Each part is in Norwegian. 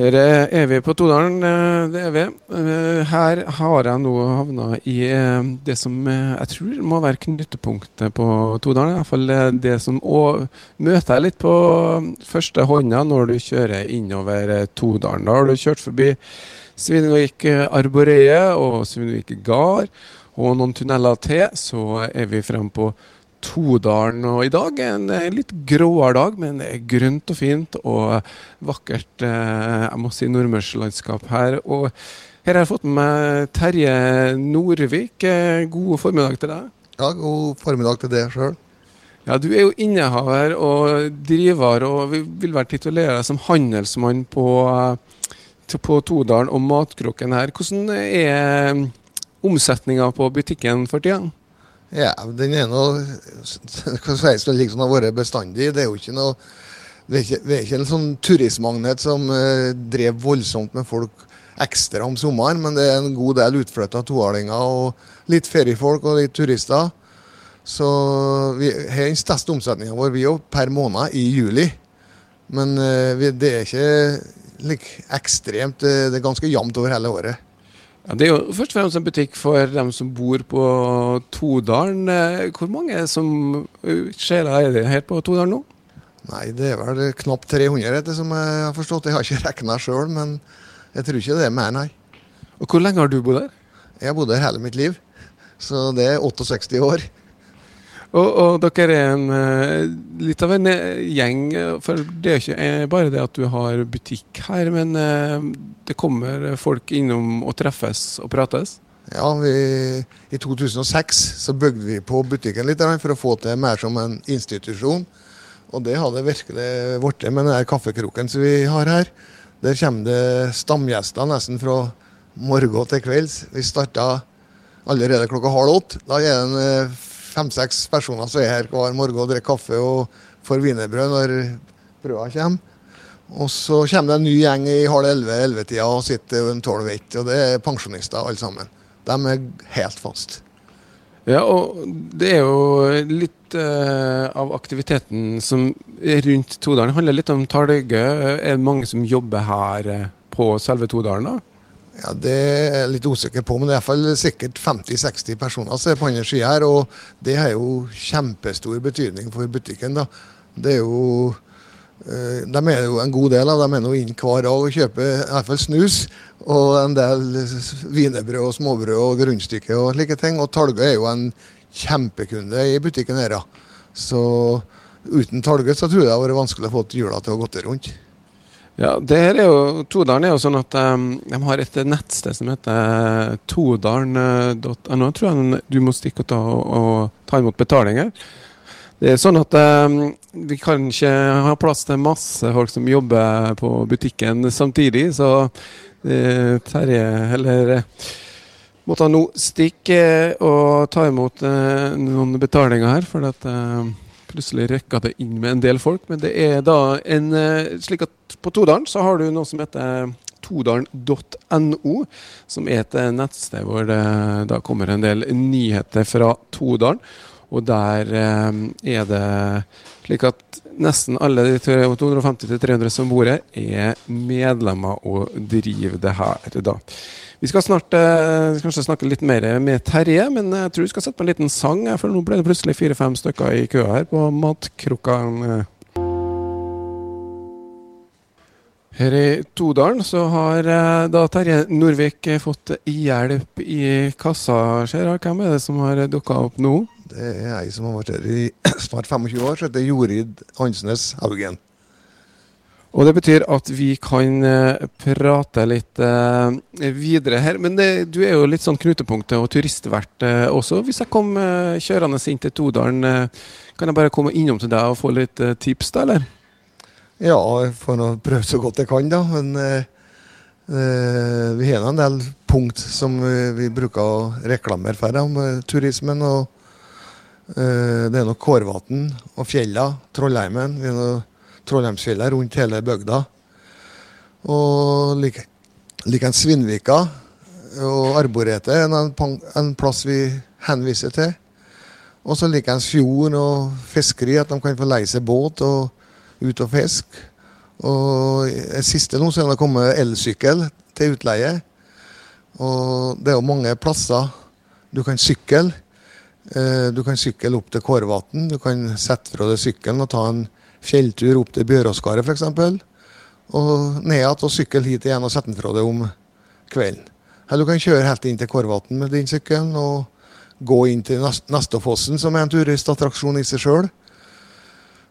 Her er vi på Todalen, eh, det er vi. Eh, her har jeg nå havna i eh, det som jeg tror må være knyttepunktet på Todalen. I hvert fall det som møter jeg litt på første hånda når du kjører innover Todalen. Da har du kjørt forbi Svinvik Arboreet og Svinvik Gard og noen tunneler til. Så er vi frem på Todalen. Og i dag er en litt gråere dag, men det er grønt og fint og vakkert. Eh, jeg må si nordmørslandskap her. Og her har jeg fått med meg Terje Nordvik. Eh, god formiddag til deg. Ja, god formiddag til deg sjøl. Ja, Du er jo innehaver og driver og vil være titulert som handelsmann på, på Todalen og Matkroken her. Hvordan er omsetninga på butikken for tida? Ja, den er nå hva jeg si, liksom har vært bestandig. Det er jo ikke noe vi er ikke, vi er ikke en sånn turistmagnet som eh, drev voldsomt med folk ekstra om sommeren, men det er en god del utflytta toalinger og litt feriefolk og litt turister. Så vi har den største omsetninga vår vi per måned i juli. Men eh, vi, det er ikke like, ekstremt. Det er ganske jevnt over hele året. Ja, det er jo først og fremst en butikk for dem som bor på Todalen. Eh, hvor mange som ser sjeler er det her på Todalen nå? Nei, det er vel knapt 300, etter som jeg har forstått. Jeg har ikke regna sjøl, men jeg tror ikke det er mer, nei. Og Hvor lenge har du bodd her? Jeg har bodd her hele mitt liv. Så det er 68 år. Og, og, dere er en, eh, litt av en eh, gjeng, for det er ikke eh, bare det at du har butikk her, men det kommer folk innom og treffes og prates? Ja, vi, i 2006 så bygde vi på butikken litt for å få til mer som en institusjon. Og det hadde virkelig blitt med den kaffekroken som vi har her. Der kommer det stamgjester nesten fra morgen til kvelds. Vi starta allerede klokka halv åtte. Da er det en fem-seks personer som er her hver morgen og drikker kaffe og får wienerbrød når brødene kommer. Og så kommer det en ny gjeng i halv elleve-ellevetida og sitter en tolv-ett. Og det er pensjonister alle sammen. De er helt fast. Ja, og det er jo litt uh, av aktiviteten som rundt Todalen handler litt om Talgø. Er det mange som jobber her uh, på selve Todalen? da? Ja, Det er jeg litt usikker på, men det er iallfall sikkert 50-60 personer som er på andre sida her. Og det har jo kjempestor betydning for butikken. da. Det er jo eh, de er jo en god del av dem er nå inn hver dag og kjøper i hvert fall snus. Og en del wienerbrød og småbrød og rundstykker og slike ting. Og Talgø er jo en kjempekunde i butikken her. Så uten Talgø så tror jeg det hadde vært vanskelig å få hjula til å gå rundt. Ja, det her er jo, Todalen er jo sånn at um, de har et nettsted som heter todalen.no. Jeg tror jeg du må stikke og ta, og, ta imot betalinger. Det er sånn at um, vi kan ikke ha plass til masse folk som jobber på butikken samtidig, så uh, Terje eller måtte nå stikke og ta imot uh, noen betalinger her. for at uh, Plutselig rekka det inn med en del folk. Men det er da en eh, slik at på Todalen så har du noe som heter todalen.no, som er et eh, nettsted hvor det da kommer en del nyheter fra Todalen. Og der eh, er det slik at nesten alle de 250-300 som bor her, er medlemmer og driver det her. da. Vi skal snart eh, kanskje snakke litt mer med Terje, men jeg tror vi skal sette på en liten sang. For nå ble det plutselig fire-fem stykker i køa her på Matkrukka. Her i Todalen så har eh, da Terje Norvik fått hjelp i kassa. Hvem er det som har dukka opp nå? Det er jeg som har vært her i snart 25 år, så heter Jorid Hansnes Haugen. Og det betyr at vi kan uh, prate litt uh, videre her. Men det, du er jo litt sånn knutepunktet og turistvert uh, også. Hvis jeg kom kjørende inn til Todalen, kan jeg bare komme innom til deg og få litt tips, da, eller? Ja, jeg får nå prøve så godt jeg kan, da. Men vi har en del punkt som vi bruker å reklamere for om turismen. og Det er nok Kårvatn og fjella, Trollheimen. vi noe Trollheimsfjellet rundt hele bygda. Og like, like Svinvika og Arboretet er en, plass vi henviser til. Og så likeens fjorden og fiskeri, at de kan få leie seg båt og ut og fiske. Og siste nå så er det kommet elsykkel til utleie. Og det er jo mange plasser du kan sykle. Eh, du kan sykle opp til Kårvatn. Du kan sette fra deg sykkelen og ta en fjelltur opp til Bjøråskaret f.eks. Og ned igjen og sykle hit igjen og sette den fra deg om kvelden. Eller du kan kjøre helt inn til Kårvatn med din sykkel og gå inn til Neståfossen, som er en turistattraksjon i seg sjøl.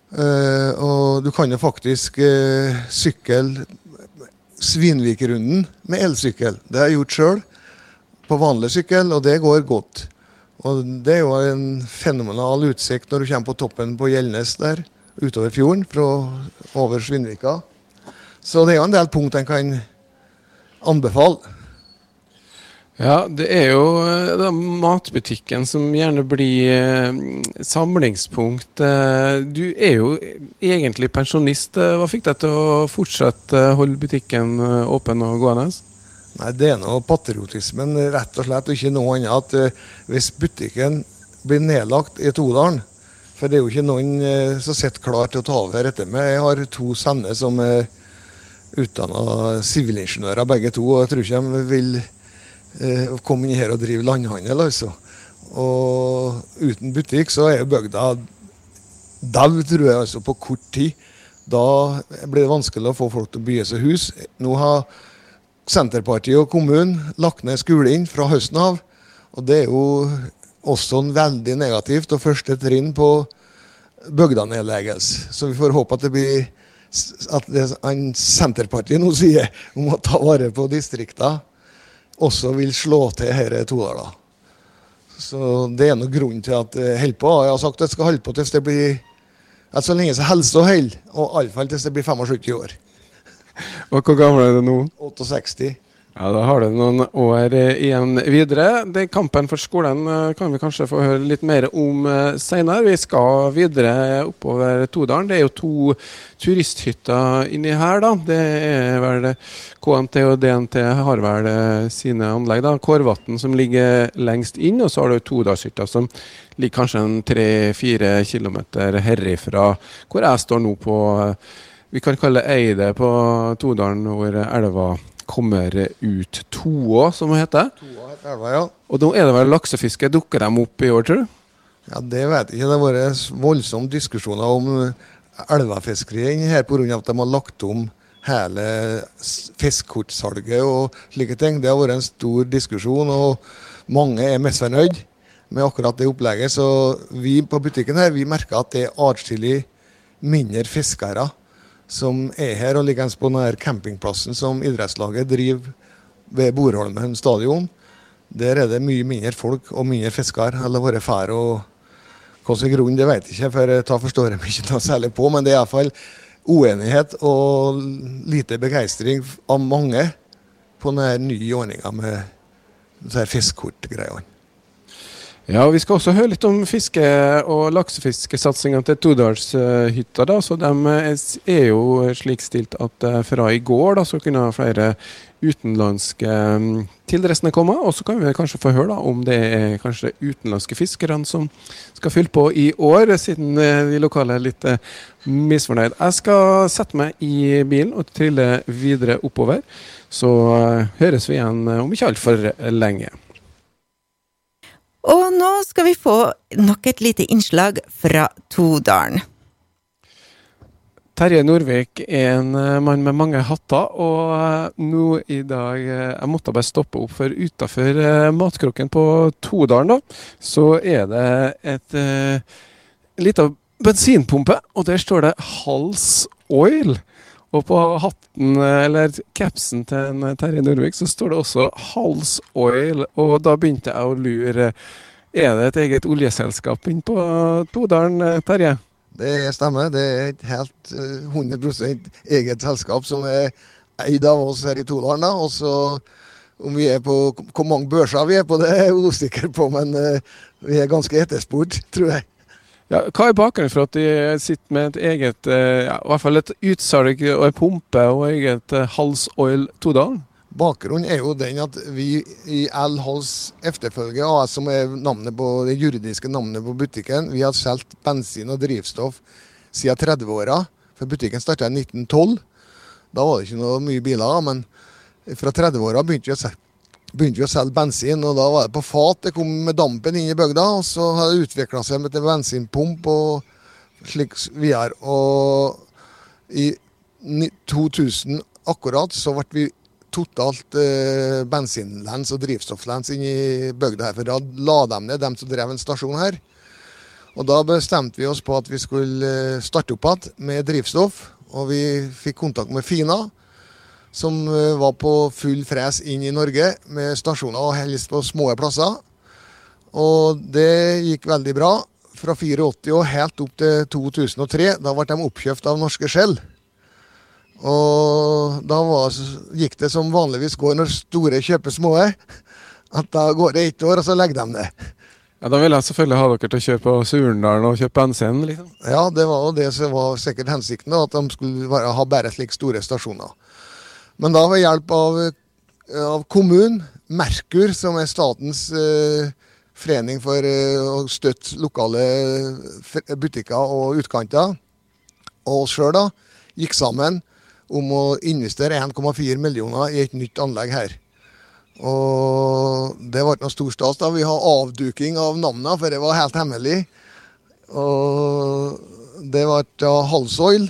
Uh, og du kan jo faktisk uh, sykle Svinvikrunden med elsykkel. Det har jeg gjort sjøl, på vanlig sykkel, og det går godt. Og Det er jo en fenomenal utsikt når du kommer på toppen på Gjeldnes der, utover fjorden, fra over Svinvika. Så det er jo en del punkt en kan anbefale. Ja, det er jo eh, da, matbutikken som gjerne blir eh, samlingspunkt. Eh, du er jo egentlig pensjonist. Hva fikk deg til å fortsette holde butikken åpen og gående? Nei, Det er noe patriotismen, rett og slett, og ikke noe annet. at eh, Hvis butikken blir nedlagt i Todalen For det er jo ikke noen som sitter klar til å ta over etter meg. Jeg har to sønner som er utdanna sivilingeniører, begge to. og jeg tror ikke de vil eh, komme inn her og drive landhandel, altså. Og uten butikk så er bygda dau, tror jeg, altså, på kort tid. Da blir det vanskelig å få folk til å bygge seg hus. Nå har Senterpartiet og kommunen lagt ned skolen fra høsten av. Og det er jo også veldig negativt og første trinn på bygdanedleggelse. Så vi får håpe at det blir at det Senterpartiet nå sier om å ta vare på distriktene, også vil slå til her i Todala. Så det er noe grunnen til at det holder på. Jeg har sagt at det skal holde på til det blir så lenge som helsa holder, og iallfall til det blir 75 år. Og hvor gammel er du nå? 68. Ja, Da har du noen år eh, igjen videre. Den Kampen for skolen eh, kan vi kanskje få høre litt mer om eh, senere. Vi skal videre oppover Todalen. Det er jo to turisthytter inni her. da. Det er vel KNT og DNT har vel sine anlegg. da. Kårvatn som ligger lengst inn, og så har du Todalshytta som ligger kanskje en tre-fire kilometer herifra, hvor jeg står nå på vi kan kalle Eide på Todalen, hvor elva kommer ut. Toa, som det heter. Toa heter elva, ja. Og nå er det vel laksefiske. Dukker de opp i år, tror du? Ja, Det vet jeg ikke. Det har vært voldsomme diskusjoner om elvefiskeriet her pga. at de har lagt om hele fiskkortsalget og slike ting. Det har vært en stor diskusjon, og mange er misfornøyd med akkurat det opplegget. Så vi på butikken her, vi merker at det er atskillig mindre fiskere som er her og ligger på denne campingplassen som idrettslaget driver ved Borholmen stadion. Der er det mye mindre folk og mindre fiskere. Eller vært fær og er grunnen, det vet jeg ikke, for jeg forstår jeg ikke noe særlig på. Men det er iallfall uenighet og lite begeistring av mange på denne nye ordninga med fiskekortgreiene. Ja, og Vi skal også høre litt om fiske- og laksefiskesatsinga til Todalshytta. da, så De er jo slik stilt at eh, fra i går da, så kunne flere utenlandske mm, tilreisende komme. Og så kan vi kanskje få høre da, om det er kanskje utenlandske fiskerne som skal fylle på i år, siden eh, de lokale er litt eh, misfornøyd. Jeg skal sette meg i bilen og trille videre oppover. Så høres vi igjen om ikke altfor lenge. Nå skal vi få nok et lite innslag fra Todalen. Terje Norvik er en eh, mann med mange hatter, og eh, nå i dag eh, Jeg måtte bare stoppe opp, for utafor matkroken på Todalen, da, så er det et lita bensinpumpe, og der står det Hals Oil. Og på hatten, eller capsen til Terje Norvik, så står det også Hals Oil. Og da begynte jeg å lure. Er det et eget oljeselskap inne på Todalen, Terje? Det stemmer. Det er et helt 100 eget selskap som er eid av oss her i Todalen. Og så om vi er på hvor mange børser vi er på, det er jeg usikker på, men vi er ganske etterspurt, tror jeg. Ja, hva er bakgrunnen for at de sitter med et eget eh, ja, i hvert fall et utsalg og en pumpe og eget eh, Hals Oil Todalen? Bakgrunnen er jo den at vi i L Hals Efterfølge AS, som er navnet på, det juridiske navnet på butikken, vi har solgt bensin og drivstoff siden 30-åra. For butikken starta i 1912. Da var det ikke noe mye biler, men fra 30-åra begynte vi å selge bensin, og da var det på fat. Det kom med dampen inn i bygda, og så har det utvikla seg med bensinpump og slik videre. Og i 2000 akkurat så ble vi totalt eh, bensinlens og drivstofflens inn i bygda her. For da la de ned dem som drev en stasjon her. Og da bestemte vi oss på at vi skulle eh, starte opp igjen med drivstoff. Og vi fikk kontakt med Fina som eh, var på full fres inn i Norge med stasjoner, og helst på små plasser. Og det gikk veldig bra. Fra 84 og helt opp til 2003. Da ble de oppkjøpt av norske Skjell. Og da var, gikk det som vanligvis går når store kjøper små. At da går det ett år, og så legger de det. Ja, Da ville jeg selvfølgelig ha dere til å kjøre på Surendalen og kjøpe bensin? liksom. Ja, det var jo det som var sikkert hensikten, at de skulle bare ha bare slike store stasjoner. Men da ved hjelp av, av kommunen, Merkur, som er statens eh, forening for eh, å støtte lokale butikker og utkanter, og oss sjøl, gikk sammen om å investere 1,4 millioner i et nytt anlegg her. Og det var noe stor stas. da. Vi har avduking av navnene, for det var helt hemmelig. Og det da Halsoil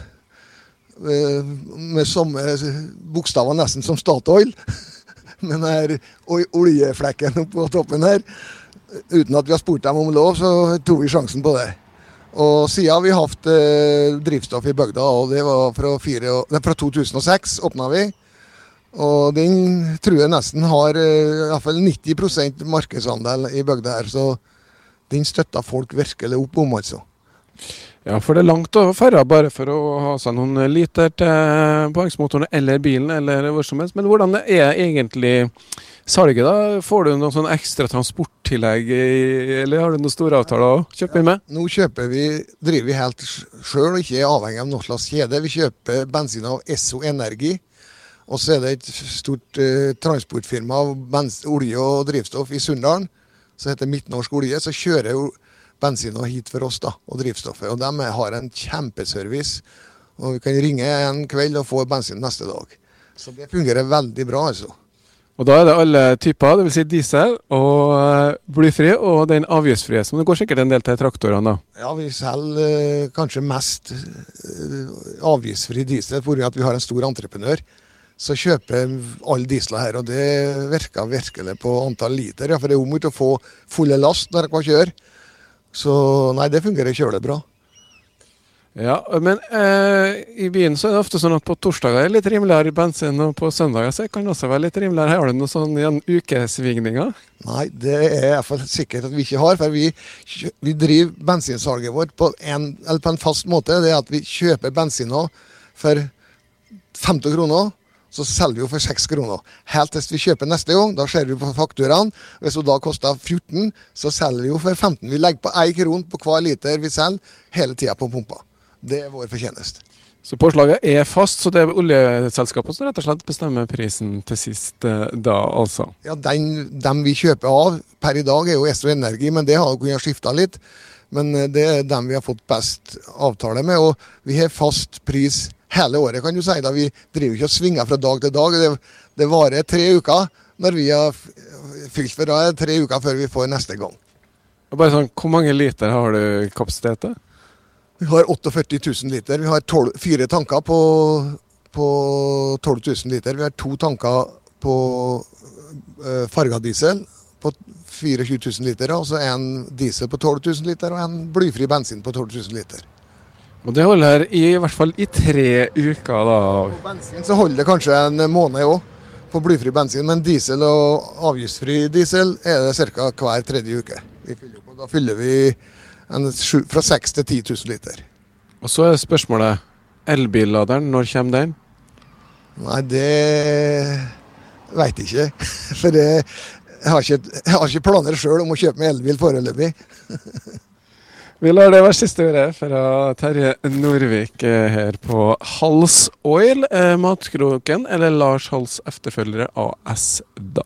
Eh, med samme bokstaver nesten som Statoil. Med den oljeflekken på toppen her. Uten at vi har spurt dem om lov, så tok vi sjansen på det. Og siden har vi hatt eh, drivstoff i bygda, og det var fra, fire, fra 2006 åpna vi. Og den tror jeg nesten har eh, fall 90% markedsandel i bygda her. Så den støtter folk virkelig opp om, altså. Ja, for det er langt å ferde bare for å ha seg noen liter til påhengsmotoren eller bilen eller hvor som helst. Men hvordan er egentlig salget, da? Får du noen sånn ekstra transporttillegg, eller har du noen store avtaler å kjøpe inn med? Nå kjøper vi, driver vi helt sjøl og ikke er avhengig av noen slags kjede. Vi kjøper bensin av Esso Energi. Og så er det et stort eh, transportfirma av olje og drivstoff i Sunndalen som heter Midtnorsk Olje. Så kjører jo bensina hit for oss, da, og drivstoffet. Og de har en kjempeservice. Og vi kan ringe en kveld og få bensin neste dag. Så det fungerer veldig bra, altså. Og da er det alle typer, dvs. Si diesel og uh, blyfri og den avgiftsfrie. som det går sikkert en del til traktorene? da. Ja, vi selger uh, kanskje mest uh, avgiftsfri diesel pga. at vi har en stor entreprenør. Så kjøper alle diesler her, og det virker virkelig på antall liter. Ja, for det er om å få fulle last når dere kjører. Så nei, det fungerer kjølebra. Ja, men eh, i byen så er det ofte sånn at på torsdager er det litt rimeligere bensin, og på søndager så kan det også være litt rimeligere. Har du noen sånne ukesvingninger? Nei, det er i hvert sikkert at vi ikke har. For vi, vi driver bensinsalget vårt på en, på en, fast måte. Det er at vi kjøper bensin for 50 kroner så selger vi jo for 6 kroner. Helt til vi kjøper neste gang. Da ser vi på fakturaen. Hvis hun da koster 14, så selger vi jo for 15. Vi legger på 1 kron på hver liter vi selger, hele tida på pumpa. Det er vår fortjeneste. Så påslaget er fast, så det er oljeselskapet som rett og slett bestemmer prisen til sist eh, da, altså? Ja, den, dem vi kjøper av per i dag er jo Estro Energi, men det har kunnet skifte litt. Men eh, det er dem vi har fått best avtale med, og vi har fast pris hele året, kan du si. da Vi driver ikke og svinger fra dag til dag. Det, det varer tre uker når vi har fylt for tre uker før vi får neste gang. Bare sånn, Hvor mange liter har du kapasitet til? Vi har 48 000 liter. Vi har 12, fire tanker på, på 12 000 liter. Vi har to tanker på uh, farga diesel på 24 000 liter, og så en diesel på 12 000 liter og en blyfri bensin på 12 000 liter. Og det holder i, i hvert fall i tre uker, da. På bensin så holder det kanskje en måned òg, på blyfri bensin. Men diesel og avgiftsfri diesel er det ca. hver tredje uke. Fyller da fyller vi fra 6 til 10 000 liter. Og så er spørsmålet elbilladeren, når kommer den? Nei, det veit jeg ikke. For det, jeg, har ikke, jeg har ikke planer sjøl om å kjøpe meg elbil foreløpig. Vi lar det være siste ordet fra Terje Norvik eh, her på Hals Oil, eh, Matkroken, eller Lars Hals efterfølgere AS, da.